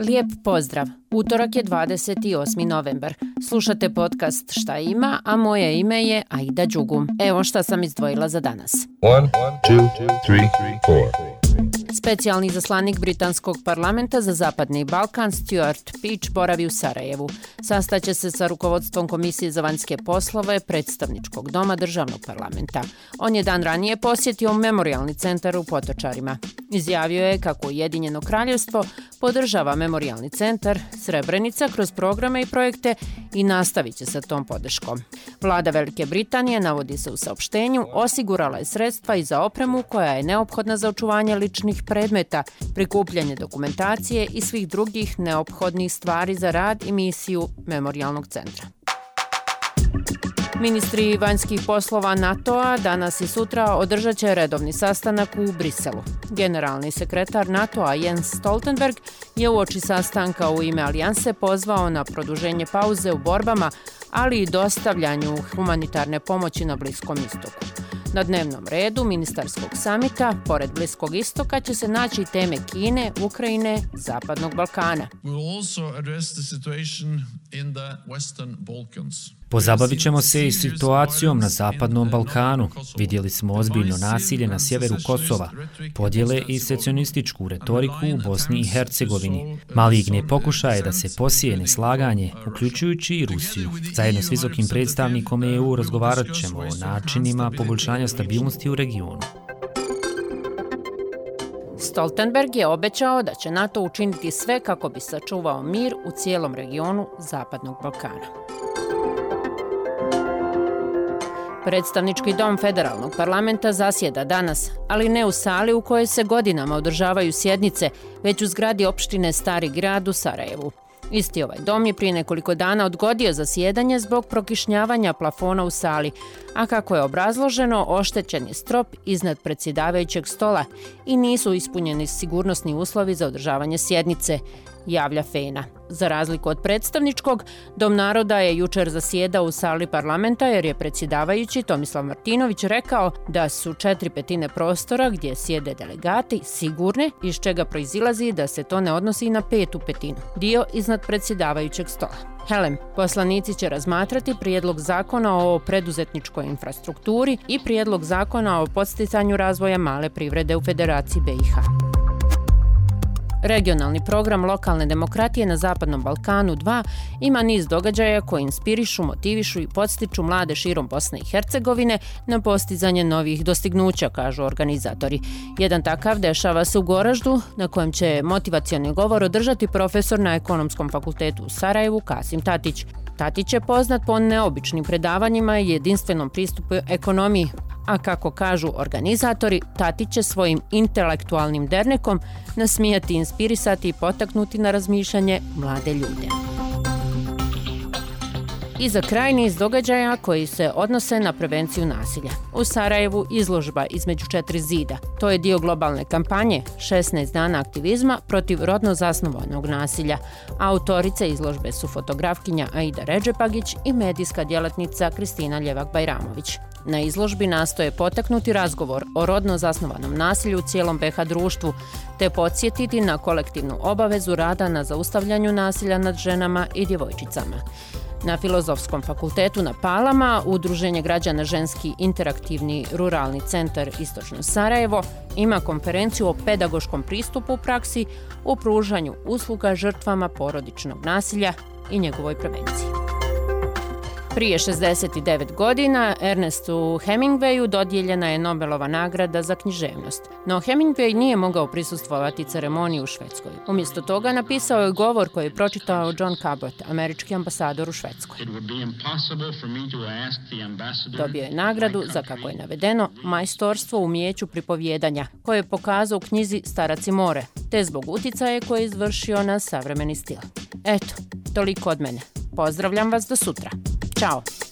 Lijep pozdrav. Utorak je 28. novembar. Slušate podcast Šta ima, a moje ime je Aida Đugum. Evo šta sam izdvojila za danas. 1, 2, 3, 4. Specijalni zaslanik Britanskog parlamenta za Zapadni Balkan Stuart Peach boravi u Sarajevu. Sastaće se sa rukovodstvom Komisije za vanjske poslove predstavničkog doma državnog parlamenta. On je dan ranije posjetio memorialni centar u Potočarima. Izjavio je kako Ujedinjeno kraljevstvo podržava memorialni centar Srebrenica kroz programe i projekte i nastavit će sa tom podrškom. Vlada Velike Britanije, navodi se u saopštenju, osigurala je sredstva i za opremu koja je neophodna za očuvanje ličnih predmeta, prikupljanje dokumentacije i svih drugih neophodnih stvari za rad i misiju memorialnog centra. Ministri vanjskih poslova NATO-a danas i sutra održat će redovni sastanak u Briselu. Generalni sekretar NATO-a Jens Stoltenberg je u oči sastanka u ime Alijanse pozvao na produženje pauze u borbama, ali i dostavljanju humanitarne pomoći na Bliskom istoku. Na dnevnom redu ministarskog samita, pored Bliskog istoka, će se naći teme Kine, Ukrajine, Zapadnog Balkana. We'll also address the situation in the Western Balkans. Pozabavit ćemo se i situacijom na Zapadnom Balkanu. Vidjeli smo ozbiljno nasilje na sjeveru Kosova, podjele i secionističku retoriku u Bosni i Hercegovini, maligne pokušaje da se posije neslaganje, uključujući i Rusiju. Zajedno s visokim predstavnikom EU razgovarat ćemo o načinima poboljšanja stabilnosti u regionu. Stoltenberg je obećao da će NATO učiniti sve kako bi sačuvao mir u cijelom regionu Zapadnog Balkana. Predstavnički dom federalnog parlamenta zasjeda danas, ali ne u sali u kojoj se godinama održavaju sjednice, već u zgradi opštine Stari grad u Sarajevu. Isti ovaj dom je prije nekoliko dana odgodio zasjedanje zbog prokišnjavanja plafona u sali, a kako je obrazloženo, oštećen je strop iznad predsjedavajućeg stola i nisu ispunjeni sigurnosni uslovi za održavanje sjednice, javlja Fena. Za razliku od predstavničkog, Dom naroda je jučer zasjedao u sali parlamenta jer je predsjedavajući Tomislav Martinović rekao da su četiri petine prostora gdje sjede delegati sigurne, iz čega proizilazi da se to ne odnosi na petu petinu, dio iznad predsjedavajućeg stola. Helem, poslanici će razmatrati prijedlog zakona o preduzetničkoj infrastrukturi i prijedlog zakona o podsticanju razvoja male privrede u Federaciji BiH. Regionalni program lokalne demokratije na Zapadnom Balkanu 2 ima niz događaja koji inspirišu, motivišu i podstiču mlade širom Bosne i Hercegovine na postizanje novih dostignuća, kažu organizatori. Jedan takav dešava se u Goraždu, na kojem će motivacioni govor održati profesor na Ekonomskom fakultetu u Sarajevu, Kasim Tatić. Tatić je poznat po neobičnim predavanjima i jedinstvenom pristupu ekonomiji, a kako kažu organizatori, Tatić će svojim intelektualnim dernekom nasmijati, inspirisati i potaknuti na razmišljanje mlade ljude. I za kraj niz događaja koji se odnose na prevenciju nasilja. U Sarajevu izložba između četiri zida. To je dio globalne kampanje 16 dana aktivizma protiv rodno zasnovanog nasilja. Autorice izložbe su fotografkinja Aida Ređepagić i medijska djelatnica Kristina Ljevak-Bajramović. Na izložbi nastoje potaknuti razgovor o rodno zasnovanom nasilju u cijelom BH društvu, te podsjetiti na kolektivnu obavezu rada na zaustavljanju nasilja nad ženama i djevojčicama. Na Filozofskom fakultetu na Palama, Udruženje građana ženski interaktivni ruralni centar Istočno Sarajevo ima konferenciju o pedagoškom pristupu u praksi u pružanju usluga žrtvama porodičnog nasilja i njegovoj prevenciji. Prije 69 godina Ernestu Hemingwayu dodijeljena je Nobelova nagrada za književnost. No Hemingway nije mogao prisustvovati ceremoniji u Švedskoj. Umjesto toga napisao je govor koji je pročitao John Cabot, američki ambasador u Švedskoj. Dobio je nagradu za, kako je navedeno, majstorstvo u umijeću pripovjedanja, koje je pokazao u knjizi Starac i more, te zbog uticaje koje je izvršio na savremeni stil. Eto, toliko od mene. Pozdravljam vas do sutra. Tchau.